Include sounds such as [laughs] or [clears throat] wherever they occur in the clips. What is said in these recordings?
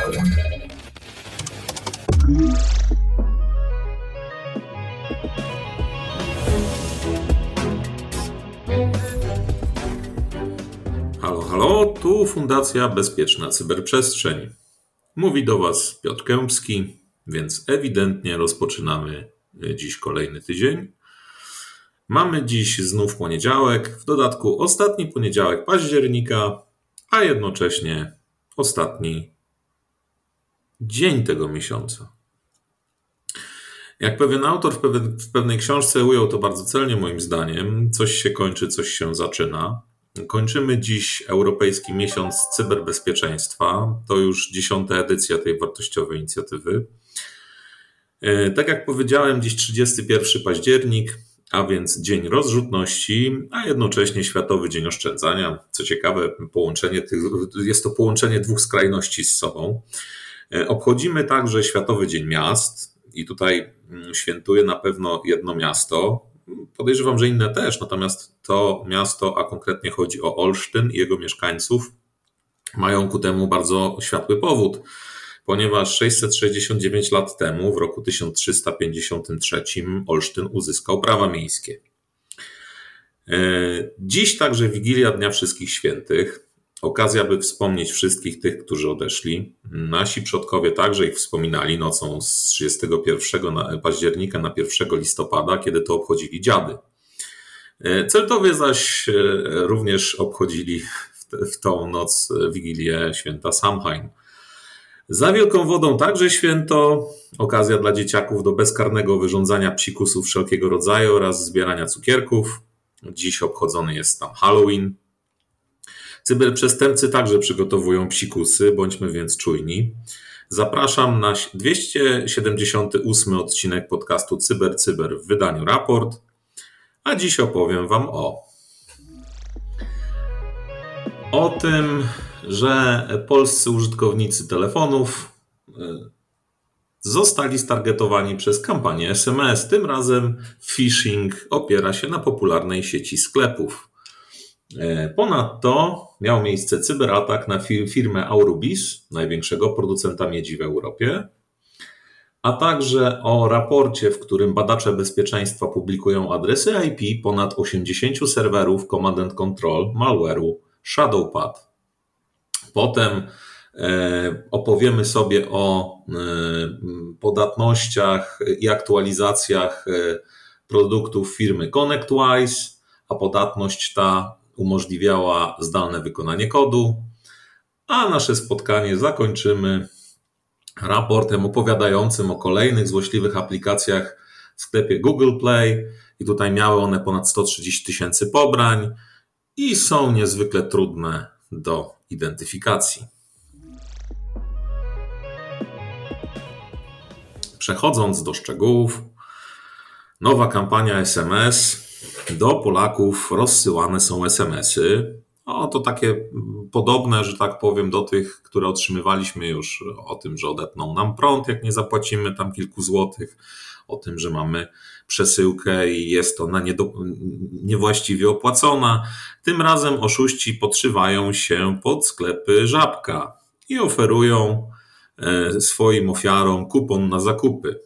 Halo, halo, tu Fundacja Bezpieczna Cyberprzestrzeń. Mówi do Was Piotr Kępski, więc ewidentnie rozpoczynamy dziś kolejny tydzień. Mamy dziś znów poniedziałek, w dodatku ostatni poniedziałek października, a jednocześnie ostatni dzień tego miesiąca. Jak pewien autor w, pewien, w pewnej książce ujął to bardzo celnie, moim zdaniem, coś się kończy, coś się zaczyna. Kończymy dziś Europejski Miesiąc Cyberbezpieczeństwa. To już dziesiąta edycja tej wartościowej inicjatywy. E, tak jak powiedziałem, dziś 31 październik, a więc Dzień Rozrzutności, a jednocześnie Światowy Dzień Oszczędzania. Co ciekawe, połączenie tych, jest to połączenie dwóch skrajności z sobą. E, obchodzimy także Światowy Dzień Miast i tutaj mm, świętuje na pewno jedno miasto. Podejrzewam, że inne też, natomiast to miasto, a konkretnie chodzi o Olsztyn i jego mieszkańców, mają ku temu bardzo światły powód ponieważ 669 lat temu, w roku 1353, Olsztyn uzyskał prawa miejskie. E, dziś także Wigilia Dnia Wszystkich Świętych. Okazja, by wspomnieć wszystkich tych, którzy odeszli. Nasi przodkowie także ich wspominali nocą z 31 października na 1 listopada, kiedy to obchodzili dziady. E, Celtowie zaś e, również obchodzili w tą noc Wigilię święta Samhain. Za wielką wodą także święto, okazja dla dzieciaków do bezkarnego wyrządzania psikusów wszelkiego rodzaju oraz zbierania cukierków. Dziś obchodzony jest tam Halloween. Cyberprzestępcy także przygotowują psikusy, bądźmy więc czujni. Zapraszam na 278 odcinek podcastu Cyber Cyber w wydaniu raport, a dziś opowiem Wam o o tym, że polscy użytkownicy telefonów e, zostali stargetowani przez kampanię SMS. Tym razem phishing opiera się na popularnej sieci sklepów. E, ponadto miał miejsce cyberatak na firmę Aurubis, największego producenta miedzi w Europie, a także o raporcie, w którym badacze bezpieczeństwa publikują adresy IP ponad 80 serwerów Command and Control malware'u ShadowPad. Potem e, opowiemy sobie o e, podatnościach i aktualizacjach e, produktów firmy ConnectWise, a podatność ta umożliwiała zdalne wykonanie kodu. A nasze spotkanie zakończymy raportem opowiadającym o kolejnych złośliwych aplikacjach w sklepie Google Play. I tutaj miały one ponad 130 tysięcy pobrań i są niezwykle trudne do identyfikacji. Przechodząc do szczegółów, nowa kampania SMS. Do Polaków rozsyłane są SMSy. O, to takie podobne, że tak powiem, do tych, które otrzymywaliśmy już o tym, że odetną nam prąd, jak nie zapłacimy tam kilku złotych, o tym, że mamy przesyłkę i jest ona niewłaściwie opłacona. Tym razem oszuści podszywają się pod sklepy Żabka i oferują e, swoim ofiarom kupon na zakupy.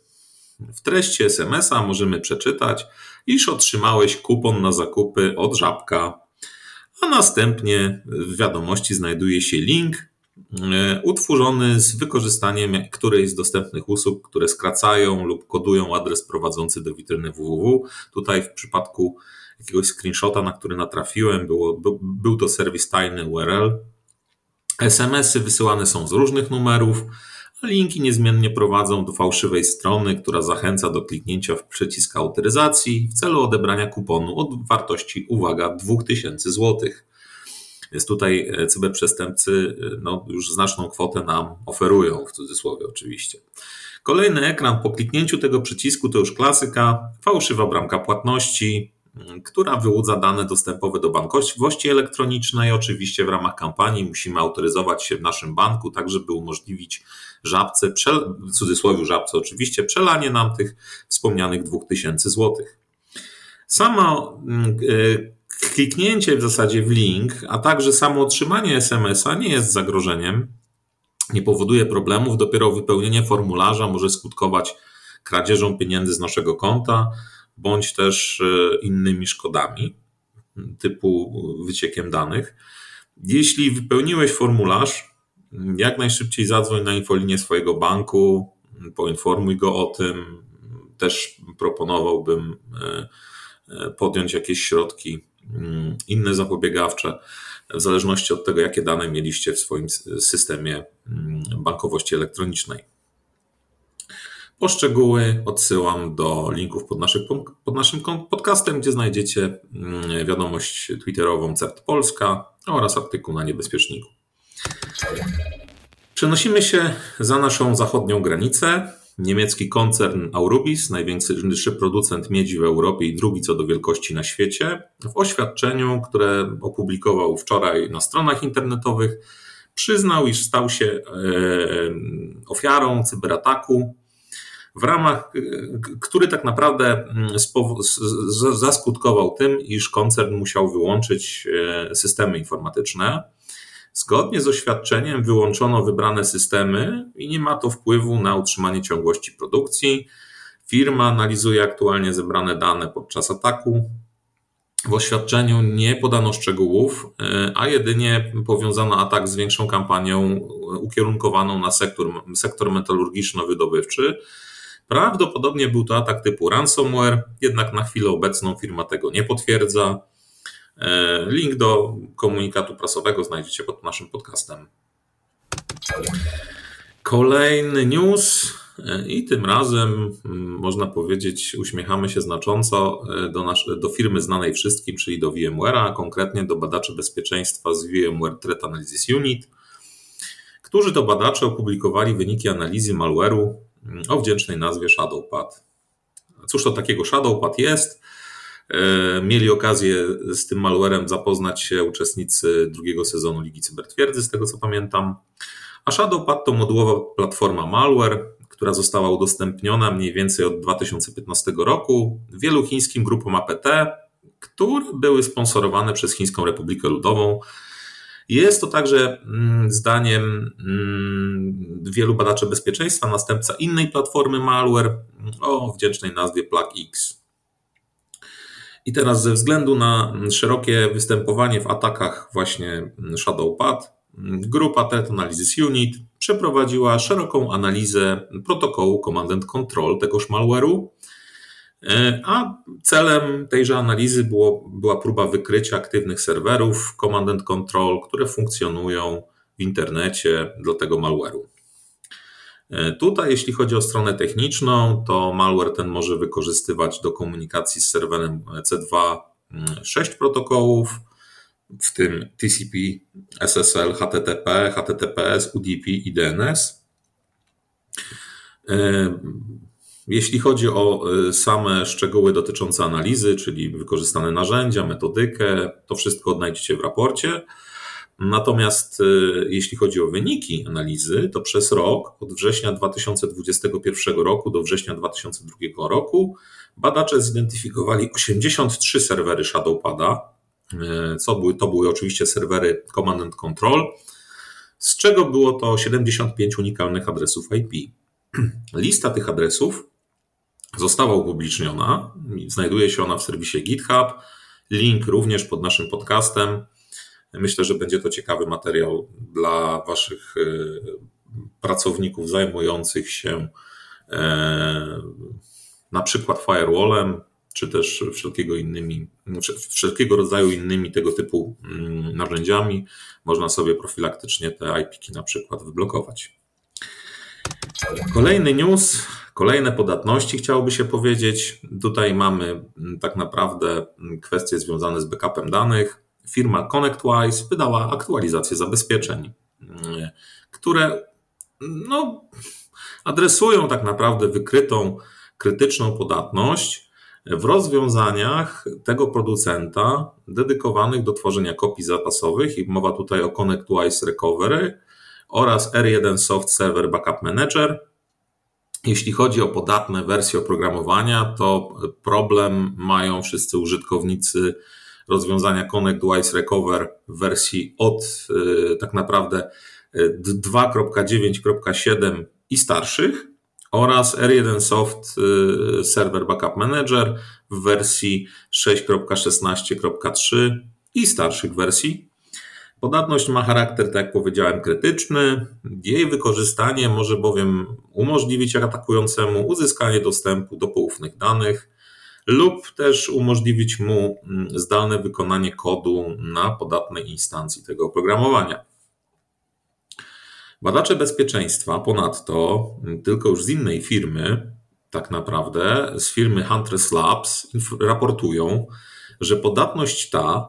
W treści SMS-a możemy przeczytać, iż otrzymałeś kupon na zakupy od Żabka, a następnie w wiadomości znajduje się link E, utworzony z wykorzystaniem którejś z dostępnych usług, które skracają lub kodują adres prowadzący do witryny www. Tutaj w przypadku jakiegoś screenshota, na który natrafiłem, było, był to serwis tajny URL. SMS-y wysyłane są z różnych numerów, a linki niezmiennie prowadzą do fałszywej strony, która zachęca do kliknięcia w przycisk autoryzacji w celu odebrania kuponu od wartości, uwaga, 2000 złotych. Więc tutaj e, cyberprzestępcy e, no, już znaczną kwotę nam oferują, w cudzysłowie oczywiście. Kolejny ekran po kliknięciu tego przycisku to już klasyka, fałszywa bramka płatności, która wyłudza dane dostępowe do bankowości elektronicznej. Oczywiście w ramach kampanii musimy autoryzować się w naszym banku, tak żeby umożliwić żabce, w cudzysłowie żabce oczywiście, przelanie nam tych wspomnianych 2000 złotych. Samo kliknięcie w zasadzie w link, a także samo otrzymanie SMS-a nie jest zagrożeniem, nie powoduje problemów, dopiero wypełnienie formularza może skutkować kradzieżą pieniędzy z naszego konta bądź też e, innymi szkodami typu wyciekiem danych. Jeśli wypełniłeś formularz, jak najszybciej zadzwoń na infolinię swojego banku, poinformuj go o tym. Też proponowałbym e, e, podjąć jakieś środki mm, inne zapobiegawcze, w zależności od tego, jakie dane mieliście w swoim systemie mm, bankowości elektronicznej. Poszczegóły odsyłam do linków pod, naszych, pod naszym podcastem, gdzie znajdziecie mm, wiadomość twitterową CERT Polska oraz artykuł na niebezpieczniku. Przenosimy się za naszą zachodnią granicę. Niemiecki koncern Aurubis, największy producent miedzi w Europie i drugi co do wielkości na świecie, w oświadczeniu, które opublikował wczoraj na stronach internetowych, przyznał, iż stał się e, ofiarą cyberataku w ramach, który tak naprawdę mm, zaskutkował tym, iż koncern musiał wyłączyć e, systemy informatyczne. Zgodnie z oświadczeniem wyłączono wybrane systemy i nie ma to wpływu na utrzymanie ciągłości produkcji. Firma analizuje aktualnie zebrane dane podczas ataku. W oświadczeniu nie podano szczegółów, e, a jedynie powiązano atak z większą kampanią ukierunkowaną na sektor, sektor metalurgiczno-wydobywczy Prawdopodobnie był to atak typu ransomware, jednak na chwilę obecną firma tego nie potwierdza. E, link do komunikatu prasowego znajdziecie pod naszym podcastem. Kolejny news e, i tym razem mm, można powiedzieć uśmiechamy się znacząco e, do, nasz, do firmy znanej wszystkim, czyli do VMware'a, a konkretnie do badaczy bezpieczeństwa z VMware Threat Analysis Unit, którzy to badacze opublikowali wyniki analizy malware'u o wdzięcznej nazwie Shadowpad. Cóż to takiego Shadowpad jest? E, mieli okazję z tym malwarem zapoznać się uczestnicy drugiego sezonu Ligi Cybertwierdzy, z tego co pamiętam. A Shadowpad to modułowa platforma malware, która została udostępniona mniej więcej od 2015 roku wielu chińskim grupom APT, które były sponsorowane przez Chińską Republikę Ludową jest to także mm, zdaniem mm, wielu badaczy bezpieczeństwa następca innej platformy malware o wdzięcznej nazwie PlugX. I teraz ze względu na szerokie występowanie w atakach właśnie ShadowPad, grupa Threat Analysis Unit przeprowadziła szeroką analizę protokołu Command and Control tegoż malware'u a celem tejże analizy było, była próba wykrycia aktywnych serwerów Command and Control, które funkcjonują w internecie dla tego malware'u. E, tutaj, jeśli chodzi o stronę techniczną, to malware ten może wykorzystywać do komunikacji z serwerem C2 6 protokołów, w tym TCP, SSL, HTTP, HTTPS, UDP i DNS. Jeśli chodzi o y, same szczegóły dotyczące analizy, czyli wykorzystane narzędzia, metodykę, to wszystko odnajdziecie w raporcie. Natomiast y, jeśli chodzi o wyniki analizy, to przez rok, od września 2021 roku do września 2002 roku, badacze zidentyfikowali 83 serwery Shadowpada, y, co były, to były oczywiście serwery Command and Control, z czego było to 75 unikalnych adresów IP. [clears throat] Lista tych adresów została upubliczniona. Znajduje się ona w serwisie GitHub. Link również pod naszym podcastem. Myślę, że będzie to ciekawy materiał dla Waszych e, pracowników zajmujących się e, na przykład firewallem, czy też wszelkiego, innymi, wszelkiego rodzaju innymi tego typu mm, narzędziami. Można sobie profilaktycznie te IP na przykład wyblokować. Kolejny news, kolejne podatności chciałoby się powiedzieć. Tutaj mamy mm, tak naprawdę mm, kwestie związane z backupem danych. Firma ConnectWise wydała aktualizację zabezpieczeń, mm, które no, adresują tak naprawdę wykrytą krytyczną podatność w rozwiązaniach tego producenta dedykowanych do tworzenia kopii zapasowych i mowa tutaj o ConnectWise Recovery oraz R1 Soft Server Backup Manager. Jeśli chodzi o podatne wersje oprogramowania, to problem mają wszyscy użytkownicy rozwiązania ConnectWise Recover w wersji od y, tak naprawdę 2.9.7 i starszych oraz R1 Soft Server Backup Manager w wersji 6.16.3 i starszych wersji. Podatność ma charakter, tak jak powiedziałem, krytyczny. Jej wykorzystanie może bowiem umożliwić atakującemu uzyskanie dostępu do poufnych danych lub też umożliwić mu mm, zdalne wykonanie kodu na podatnej instancji tego oprogramowania. Badacze bezpieczeństwa ponadto, mm, tylko już z innej firmy, tak naprawdę, z firmy Huntress Labs, raportują, że podatność ta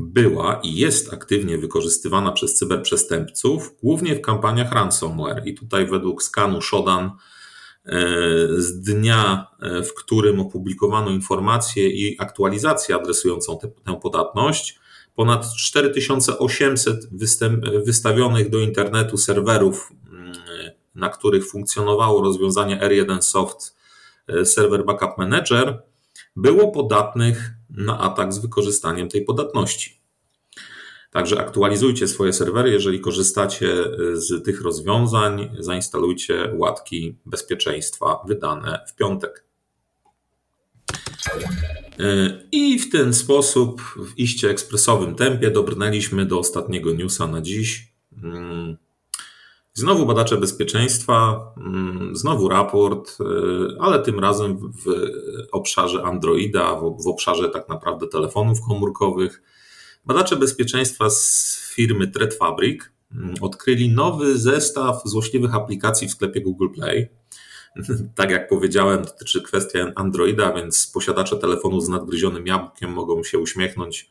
była i jest aktywnie wykorzystywana przez cyberprzestępców, głównie w kampaniach ransomware. I tutaj według skanu Shodan e, z dnia, e, w którym opublikowano informację i aktualizację adresującą tę, tę podatność, ponad 4800 wystawionych do internetu serwerów, mm, na których funkcjonowało rozwiązanie R1 Soft e, Server Backup Manager, było podatnych na atak z wykorzystaniem tej podatności. Także aktualizujcie swoje serwery, jeżeli korzystacie z tych rozwiązań, zainstalujcie łatki bezpieczeństwa wydane w piątek. I w ten sposób, w iście ekspresowym tempie, dobrnęliśmy do ostatniego newsa na dziś. Znowu badacze bezpieczeństwa, mm, znowu raport, y, ale tym razem w obszarze Androida, w obszarze tak naprawdę telefonów komórkowych. Badacze bezpieczeństwa z firmy Threat Fabric mm, odkryli nowy zestaw złośliwych aplikacji w sklepie Google Play. [laughs] Tak jak powiedziałem, dotyczy kwestii Androida, więc posiadacze telefonu z nadgryzionym jabłkiem mogą się uśmiechnąć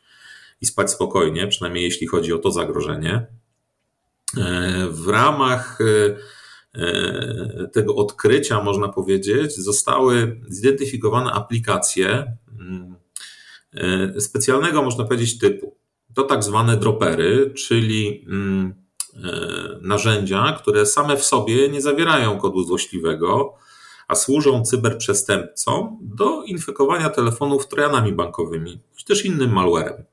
i spać spokojnie, przynajmniej jeśli chodzi o to zagrożenie. E, w ramach e, e, tego odkrycia, można powiedzieć, zostały zidentyfikowane aplikacje mm, specjalnego, można powiedzieć, typu. To tak zwane dropery, czyli mm, narzędzia, które same w sobie nie zawierają kodu złośliwego, a służą cyberprzestępcom do infekowania telefonów trojanami bankowymi, czy też innym malwarem.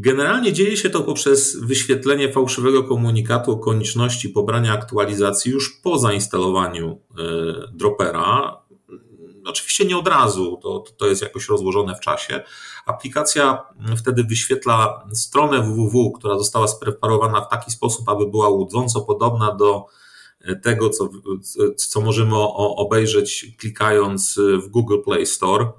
Generalnie dzieje się to poprzez wyświetlenie fałszywego komunikatu o konieczności pobrania aktualizacji już po zainstalowaniu e, dropera. Oczywiście nie od razu, to, to jest jakoś rozłożone w czasie. Aplikacja wtedy wyświetla stronę www, która została spreparowana w taki sposób, aby była łudząco podobna do tego, co, co możemy obejrzeć klikając w Google Play Store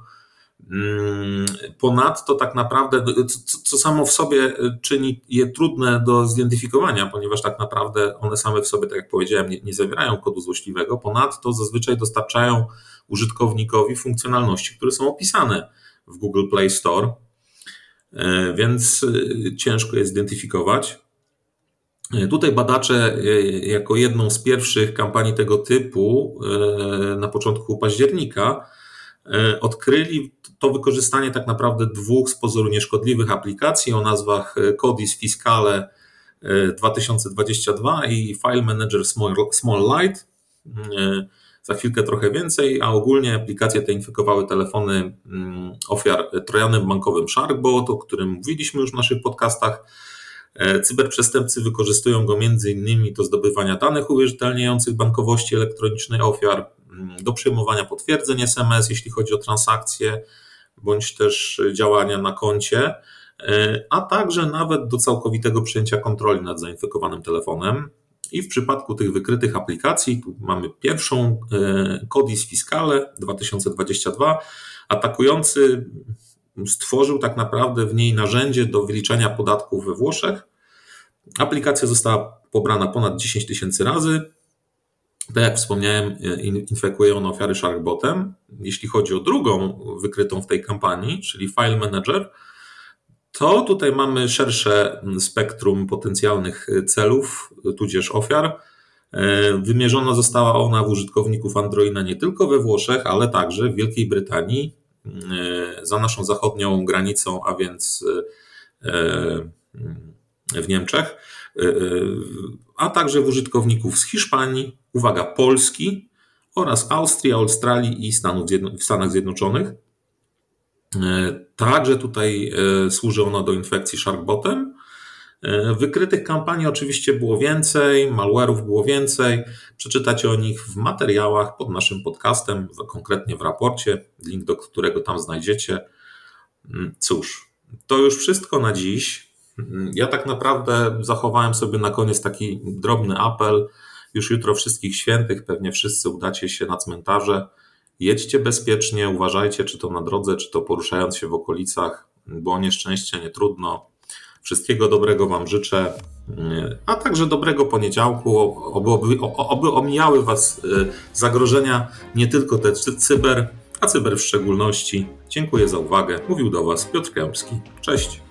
ponadto tak naprawdę, co, co, samo w sobie czyni je trudne do zidentyfikowania, ponieważ tak naprawdę one same w sobie, tak jak powiedziałem, nie, nie zawierają kodu złośliwego. Ponadto zazwyczaj dostarczają użytkownikowi funkcjonalności, które są opisane w Google Play Store, e, więc e, ciężko je zidentyfikować. E, tutaj badacze, jako jedną z pierwszych kampanii tego typu na początku października, E, odkryli to wykorzystanie tak naprawdę dwóch z pozoru nieszkodliwych aplikacji o nazwach e, Codis Fiscale 2022 e, i File Manager Small, Light. Za chwilkę trochę więcej, a ogólnie aplikacje te infekowały telefony mm, ofiar trojanem bankowym Sharkbot, o którym mówiliśmy już w naszych podcastach. Cyberprzestępcy wykorzystują go m.in. do zdobywania danych uwierzytelniających bankowości elektronicznej ofiar, do przyjmowania potwierdzeń SMS, jeśli chodzi o transakcje, bądź też działania na koncie, e, a także nawet do całkowitego przejęcia kontroli nad zainfekowanym telefonem. I w przypadku tych wykrytych aplikacji, tu mamy pierwszą Codis e, Fiscale 2022, atakujący stworzył tak naprawdę w niej narzędzie do wyliczania podatków we Włoszech. Aplikacja została pobrana ponad 10 tysięcy razy. Tak jak wspomniałem, infekuje on ofiary Sharkbotem. Jeśli chodzi o drugą wykrytą w tej kampanii, czyli File Manager, to tutaj mamy szersze spektrum potencjalnych celów, tudzież ofiar. Wymierzona została ona w użytkowników Androida nie tylko we Włoszech, ale także w Wielkiej Brytanii, za naszą zachodnią granicą, a więc w Niemczech, a także w użytkowników z Hiszpanii, uwaga, Polski oraz Austrii, Australii i Stanów w Stanach Zjednoczonych. E, także tutaj służy ono do infekcji sharkbotem. Wykrytych kampanii oczywiście było więcej, malware'ów było więcej. Przeczytacie o nich w materiałach pod naszym podcastem, konkretnie w raporcie, link do którego tam znajdziecie. Mm, cóż, to już wszystko na dziś. Mm, ja tak naprawdę zachowałem sobie na koniec taki drobny apel. Już jutro wszystkich świętych, pewnie wszyscy udacie się na cmentarze. Jedźcie bezpiecznie, uważajcie, czy to na drodze, czy to poruszając się w okolicach, bo nieszczęście nie trudno. Wszystkiego dobrego Wam życzę, a także dobrego poniedziałku, oby, oby, oby omijały Was y, zagrożenia, nie tylko te cyber, a cyber w szczególności. Dziękuję za uwagę. Mówił do Was Piotr Kępski. Cześć.